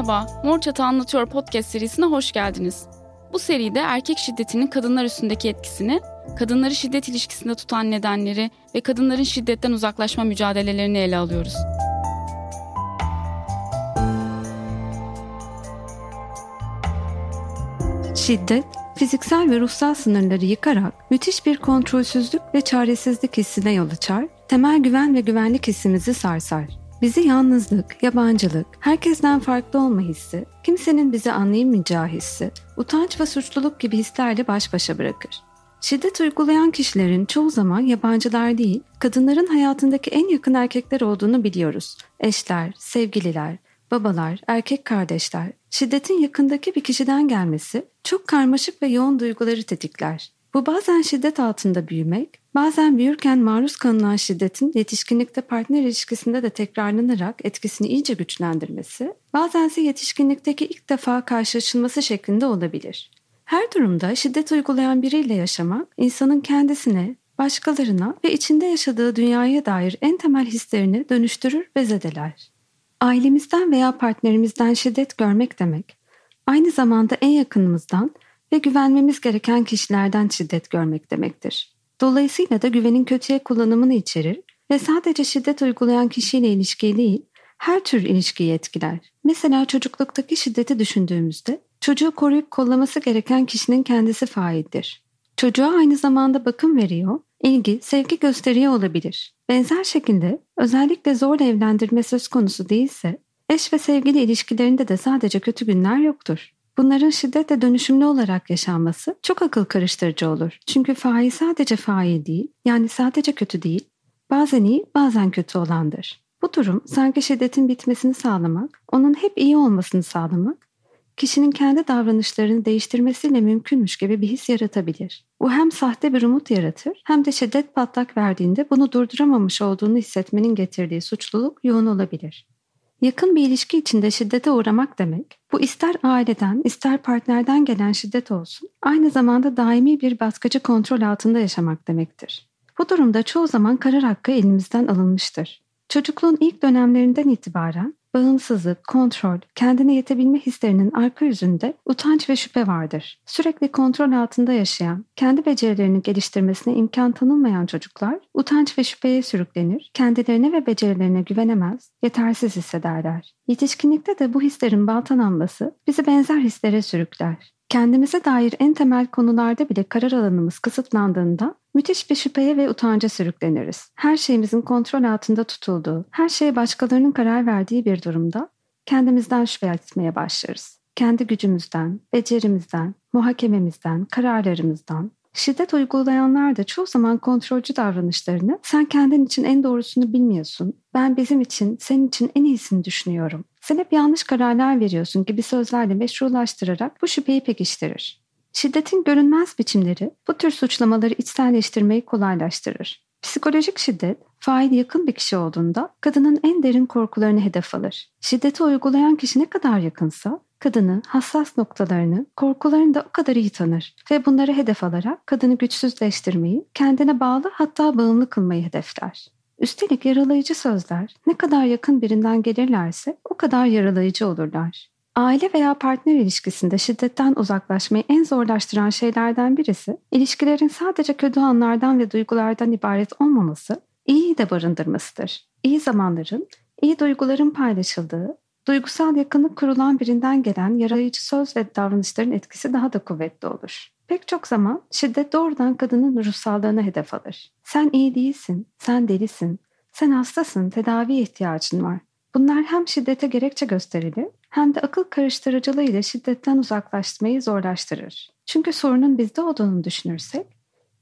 Merhaba, Mor Çatı Anlatıyor podcast serisine hoş geldiniz. Bu seride erkek şiddetinin kadınlar üstündeki etkisini, kadınları şiddet ilişkisinde tutan nedenleri ve kadınların şiddetten uzaklaşma mücadelelerini ele alıyoruz. Şiddet, fiziksel ve ruhsal sınırları yıkarak müthiş bir kontrolsüzlük ve çaresizlik hissine yol açar, temel güven ve güvenlik hissimizi sarsar. Bizi yalnızlık, yabancılık, herkesten farklı olma hissi, kimsenin bizi anlayamayacağı hissi, utanç ve suçluluk gibi hislerle baş başa bırakır. Şiddet uygulayan kişilerin çoğu zaman yabancılar değil, kadınların hayatındaki en yakın erkekler olduğunu biliyoruz. Eşler, sevgililer, babalar, erkek kardeşler. Şiddetin yakındaki bir kişiden gelmesi çok karmaşık ve yoğun duyguları tetikler. Bu bazen şiddet altında büyümek, bazen büyürken maruz kalınan şiddetin yetişkinlikte partner ilişkisinde de tekrarlanarak etkisini iyice güçlendirmesi, bazense yetişkinlikteki ilk defa karşılaşılması şeklinde olabilir. Her durumda şiddet uygulayan biriyle yaşamak, insanın kendisine, başkalarına ve içinde yaşadığı dünyaya dair en temel hislerini dönüştürür ve zedeler. Ailemizden veya partnerimizden şiddet görmek demek, aynı zamanda en yakınımızdan ve güvenmemiz gereken kişilerden şiddet görmek demektir. Dolayısıyla da güvenin kötüye kullanımını içerir ve sadece şiddet uygulayan kişiyle ilişkiyi değil, her tür ilişkiyi etkiler. Mesela çocukluktaki şiddeti düşündüğümüzde çocuğu koruyup kollaması gereken kişinin kendisi faildir. Çocuğa aynı zamanda bakım veriyor, ilgi, sevgi gösteriyor olabilir. Benzer şekilde özellikle zorla evlendirme söz konusu değilse eş ve sevgili ilişkilerinde de sadece kötü günler yoktur. Bunların şiddetle dönüşümlü olarak yaşanması çok akıl karıştırıcı olur. Çünkü fail sadece fail değil, yani sadece kötü değil, bazen iyi, bazen kötü olandır. Bu durum sanki şiddetin bitmesini sağlamak, onun hep iyi olmasını sağlamak, kişinin kendi davranışlarını değiştirmesiyle mümkünmüş gibi bir his yaratabilir. Bu hem sahte bir umut yaratır hem de şiddet patlak verdiğinde bunu durduramamış olduğunu hissetmenin getirdiği suçluluk yoğun olabilir. Yakın bir ilişki içinde şiddete uğramak demek, bu ister aileden ister partnerden gelen şiddet olsun, aynı zamanda daimi bir baskıcı kontrol altında yaşamak demektir. Bu durumda çoğu zaman karar hakkı elimizden alınmıştır. Çocukluğun ilk dönemlerinden itibaren bağımsızlık, kontrol, kendine yetebilme hislerinin arka yüzünde utanç ve şüphe vardır. Sürekli kontrol altında yaşayan, kendi becerilerini geliştirmesine imkan tanınmayan çocuklar utanç ve şüpheye sürüklenir, kendilerine ve becerilerine güvenemez, yetersiz hissederler. Yetişkinlikte de bu hislerin baltalanması bizi benzer hislere sürükler. Kendimize dair en temel konularda bile karar alanımız kısıtlandığında müthiş bir şüpheye ve utanca sürükleniriz. Her şeyimizin kontrol altında tutulduğu, her şeye başkalarının karar verdiği bir durumda kendimizden şüphe etmeye başlarız. Kendi gücümüzden, becerimizden, muhakememizden, kararlarımızdan, Şiddet uygulayanlar da çoğu zaman kontrolcü davranışlarını sen kendin için en doğrusunu bilmiyorsun. Ben bizim için, senin için en iyisini düşünüyorum. Sen hep yanlış kararlar veriyorsun gibi sözlerle meşrulaştırarak bu şüpheyi pekiştirir. Şiddetin görünmez biçimleri bu tür suçlamaları içselleştirmeyi kolaylaştırır. Psikolojik şiddet, fail yakın bir kişi olduğunda kadının en derin korkularını hedef alır. Şiddeti uygulayan kişi ne kadar yakınsa kadını, hassas noktalarını, korkularını da o kadar iyi tanır ve bunları hedef alarak kadını güçsüzleştirmeyi, kendine bağlı hatta bağımlı kılmayı hedefler. Üstelik yaralayıcı sözler ne kadar yakın birinden gelirlerse o kadar yaralayıcı olurlar. Aile veya partner ilişkisinde şiddetten uzaklaşmayı en zorlaştıran şeylerden birisi, ilişkilerin sadece kötü anlardan ve duygulardan ibaret olmaması, iyi de barındırmasıdır. İyi zamanların, iyi duyguların paylaşıldığı, duygusal yakınlık kurulan birinden gelen yarayıcı söz ve davranışların etkisi daha da kuvvetli olur. Pek çok zaman şiddet doğrudan kadının ruhsallığına hedef alır. Sen iyi değilsin, sen delisin, sen hastasın, tedavi ihtiyacın var. Bunlar hem şiddete gerekçe gösterilir hem de akıl karıştırıcılığı ile şiddetten uzaklaşmayı zorlaştırır. Çünkü sorunun bizde olduğunu düşünürsek,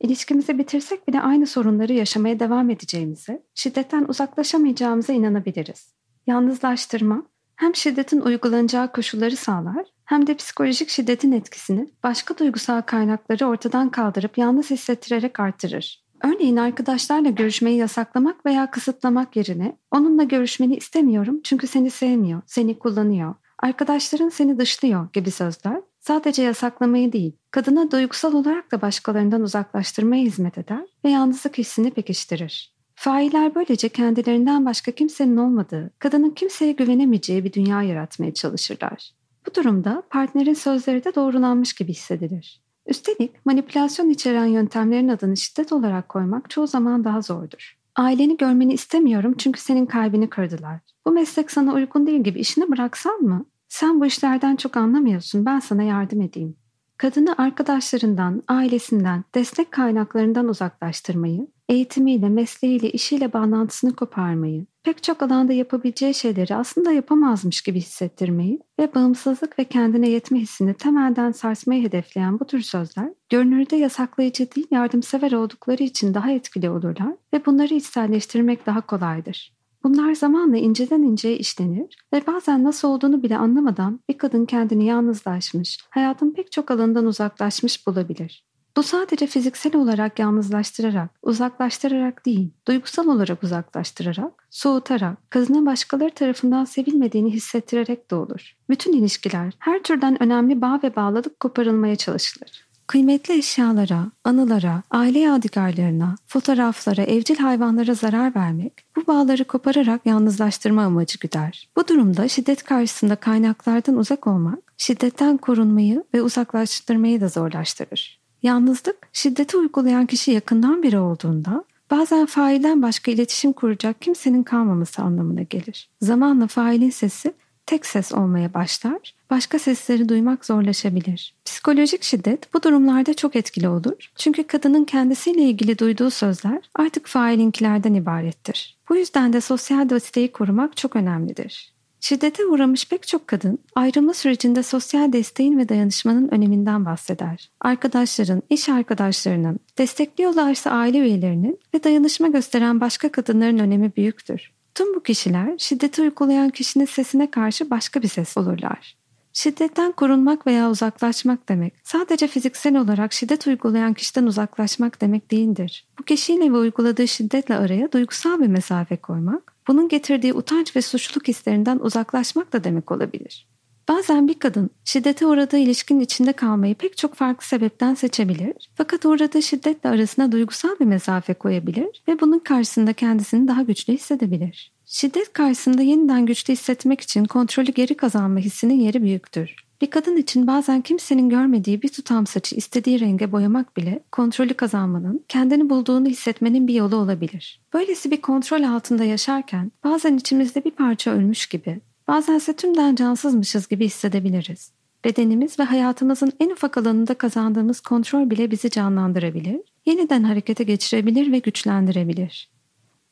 ilişkimizi bitirsek bile aynı sorunları yaşamaya devam edeceğimize, şiddetten uzaklaşamayacağımıza inanabiliriz. Yalnızlaştırma, hem şiddetin uygulanacağı koşulları sağlar hem de psikolojik şiddetin etkisini başka duygusal kaynakları ortadan kaldırıp yalnız hissettirerek artırır. Örneğin arkadaşlarla görüşmeyi yasaklamak veya kısıtlamak yerine onunla görüşmeni istemiyorum çünkü seni sevmiyor, seni kullanıyor, arkadaşların seni dışlıyor gibi sözler sadece yasaklamayı değil, kadına duygusal olarak da başkalarından uzaklaştırmaya hizmet eder ve yalnızlık hissini pekiştirir. Failler böylece kendilerinden başka kimsenin olmadığı, kadının kimseye güvenemeyeceği bir dünya yaratmaya çalışırlar. Bu durumda partnerin sözleri de doğrulanmış gibi hissedilir. Üstelik manipülasyon içeren yöntemlerin adını şiddet olarak koymak çoğu zaman daha zordur. Aileni görmeni istemiyorum çünkü senin kalbini kırdılar. Bu meslek sana uygun değil gibi işini bıraksan mı? Sen bu işlerden çok anlamıyorsun ben sana yardım edeyim. Kadını arkadaşlarından, ailesinden, destek kaynaklarından uzaklaştırmayı, eğitimiyle, mesleğiyle, işiyle bağlantısını koparmayı, pek çok alanda yapabileceği şeyleri aslında yapamazmış gibi hissettirmeyi ve bağımsızlık ve kendine yetme hissini temelden sarsmayı hedefleyen bu tür sözler, görünürde yasaklayıcı değil yardımsever oldukları için daha etkili olurlar ve bunları içselleştirmek daha kolaydır. Bunlar zamanla inceden inceye işlenir ve bazen nasıl olduğunu bile anlamadan bir kadın kendini yalnızlaşmış, hayatın pek çok alanından uzaklaşmış bulabilir. Bu sadece fiziksel olarak yalnızlaştırarak, uzaklaştırarak değil, duygusal olarak uzaklaştırarak, soğutarak, kadının başkaları tarafından sevilmediğini hissettirerek de olur. Bütün ilişkiler, her türden önemli bağ ve bağlılık koparılmaya çalışılır. Kıymetli eşyalara, anılara, aile yadigarlarına, fotoğraflara, evcil hayvanlara zarar vermek, bu bağları kopararak yalnızlaştırma amacı güder. Bu durumda şiddet karşısında kaynaklardan uzak olmak, şiddetten korunmayı ve uzaklaştırmayı da zorlaştırır. Yalnızlık, şiddeti uygulayan kişi yakından biri olduğunda, bazen failden başka iletişim kuracak kimsenin kalmaması anlamına gelir. Zamanla failin sesi tek ses olmaya başlar, başka sesleri duymak zorlaşabilir. Psikolojik şiddet bu durumlarda çok etkili olur. Çünkü kadının kendisiyle ilgili duyduğu sözler artık failinkilerden ibarettir. Bu yüzden de sosyal desteği korumak çok önemlidir. Şiddete uğramış pek çok kadın ayrılma sürecinde sosyal desteğin ve dayanışmanın öneminden bahseder. Arkadaşların, iş arkadaşlarının, destekliyorlarsa aile üyelerinin ve dayanışma gösteren başka kadınların önemi büyüktür. Tüm bu kişiler şiddeti uygulayan kişinin sesine karşı başka bir ses olurlar. Şiddetten korunmak veya uzaklaşmak demek sadece fiziksel olarak şiddet uygulayan kişiden uzaklaşmak demek değildir. Bu kişiyle ve uyguladığı şiddetle araya duygusal bir mesafe koymak, bunun getirdiği utanç ve suçluluk hislerinden uzaklaşmak da demek olabilir. Bazen bir kadın şiddete uğradığı ilişkinin içinde kalmayı pek çok farklı sebepten seçebilir. Fakat uğradığı şiddetle arasına duygusal bir mesafe koyabilir ve bunun karşısında kendisini daha güçlü hissedebilir. Şiddet karşısında yeniden güçlü hissetmek için kontrolü geri kazanma hissinin yeri büyüktür. Bir kadın için bazen kimsenin görmediği bir tutam saçı istediği renge boyamak bile kontrolü kazanmanın, kendini bulduğunu hissetmenin bir yolu olabilir. Böylesi bir kontrol altında yaşarken bazen içimizde bir parça ölmüş gibi, bazense tümden cansızmışız gibi hissedebiliriz. Bedenimiz ve hayatımızın en ufak alanında kazandığımız kontrol bile bizi canlandırabilir, yeniden harekete geçirebilir ve güçlendirebilir.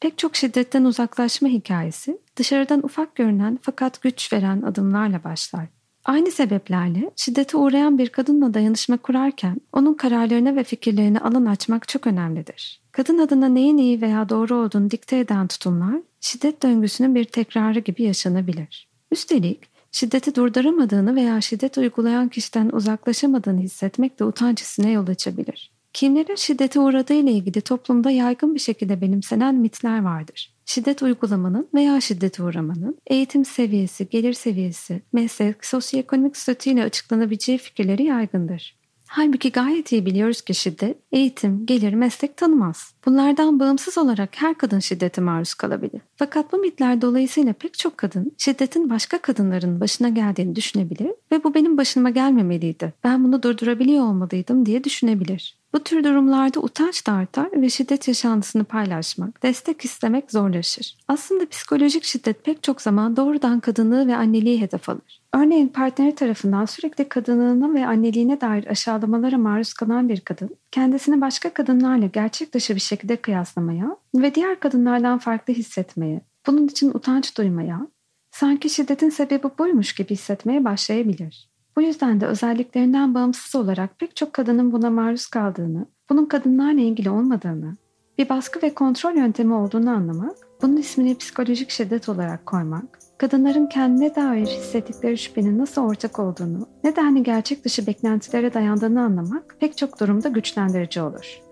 Pek çok şiddetten uzaklaşma hikayesi dışarıdan ufak görünen fakat güç veren adımlarla başlar. Aynı sebeplerle şiddete uğrayan bir kadınla dayanışma kurarken onun kararlarına ve fikirlerine alan açmak çok önemlidir. Kadın adına neyin iyi veya doğru olduğunu dikte eden tutumlar şiddet döngüsünün bir tekrarı gibi yaşanabilir. Üstelik şiddeti durduramadığını veya şiddet uygulayan kişiden uzaklaşamadığını hissetmek de utanç hissine yol açabilir. Kimlerin şiddete uğradığı ile ilgili toplumda yaygın bir şekilde benimsenen mitler vardır. Şiddet uygulamanın veya şiddete uğramanın eğitim seviyesi, gelir seviyesi, meslek, sosyoekonomik statüyle açıklanabileceği fikirleri yaygındır. Halbuki gayet iyi biliyoruz ki şiddet, eğitim, gelir, meslek tanımaz. Bunlardan bağımsız olarak her kadın şiddete maruz kalabilir. Fakat bu mitler dolayısıyla pek çok kadın şiddetin başka kadınların başına geldiğini düşünebilir ve bu benim başıma gelmemeliydi. Ben bunu durdurabiliyor olmalıydım diye düşünebilir. Bu tür durumlarda utanç da artar ve şiddet yaşantısını paylaşmak, destek istemek zorlaşır. Aslında psikolojik şiddet pek çok zaman doğrudan kadınlığı ve anneliği hedef alır. Örneğin partneri tarafından sürekli kadınlığına ve anneliğine dair aşağılamalara maruz kalan bir kadın, kendisini başka kadınlarla gerçek dışı bir şekilde kıyaslamaya ve diğer kadınlardan farklı hissetmeye, bunun için utanç duymaya, sanki şiddetin sebebi buymuş gibi hissetmeye başlayabilir. Bu yüzden de özelliklerinden bağımsız olarak pek çok kadının buna maruz kaldığını, bunun kadınlarla ilgili olmadığını, bir baskı ve kontrol yöntemi olduğunu anlamak, bunun ismini psikolojik şiddet olarak koymak, kadınların kendine dair hissettikleri şüphenin nasıl ortak olduğunu, nedenli gerçek dışı beklentilere dayandığını anlamak pek çok durumda güçlendirici olur.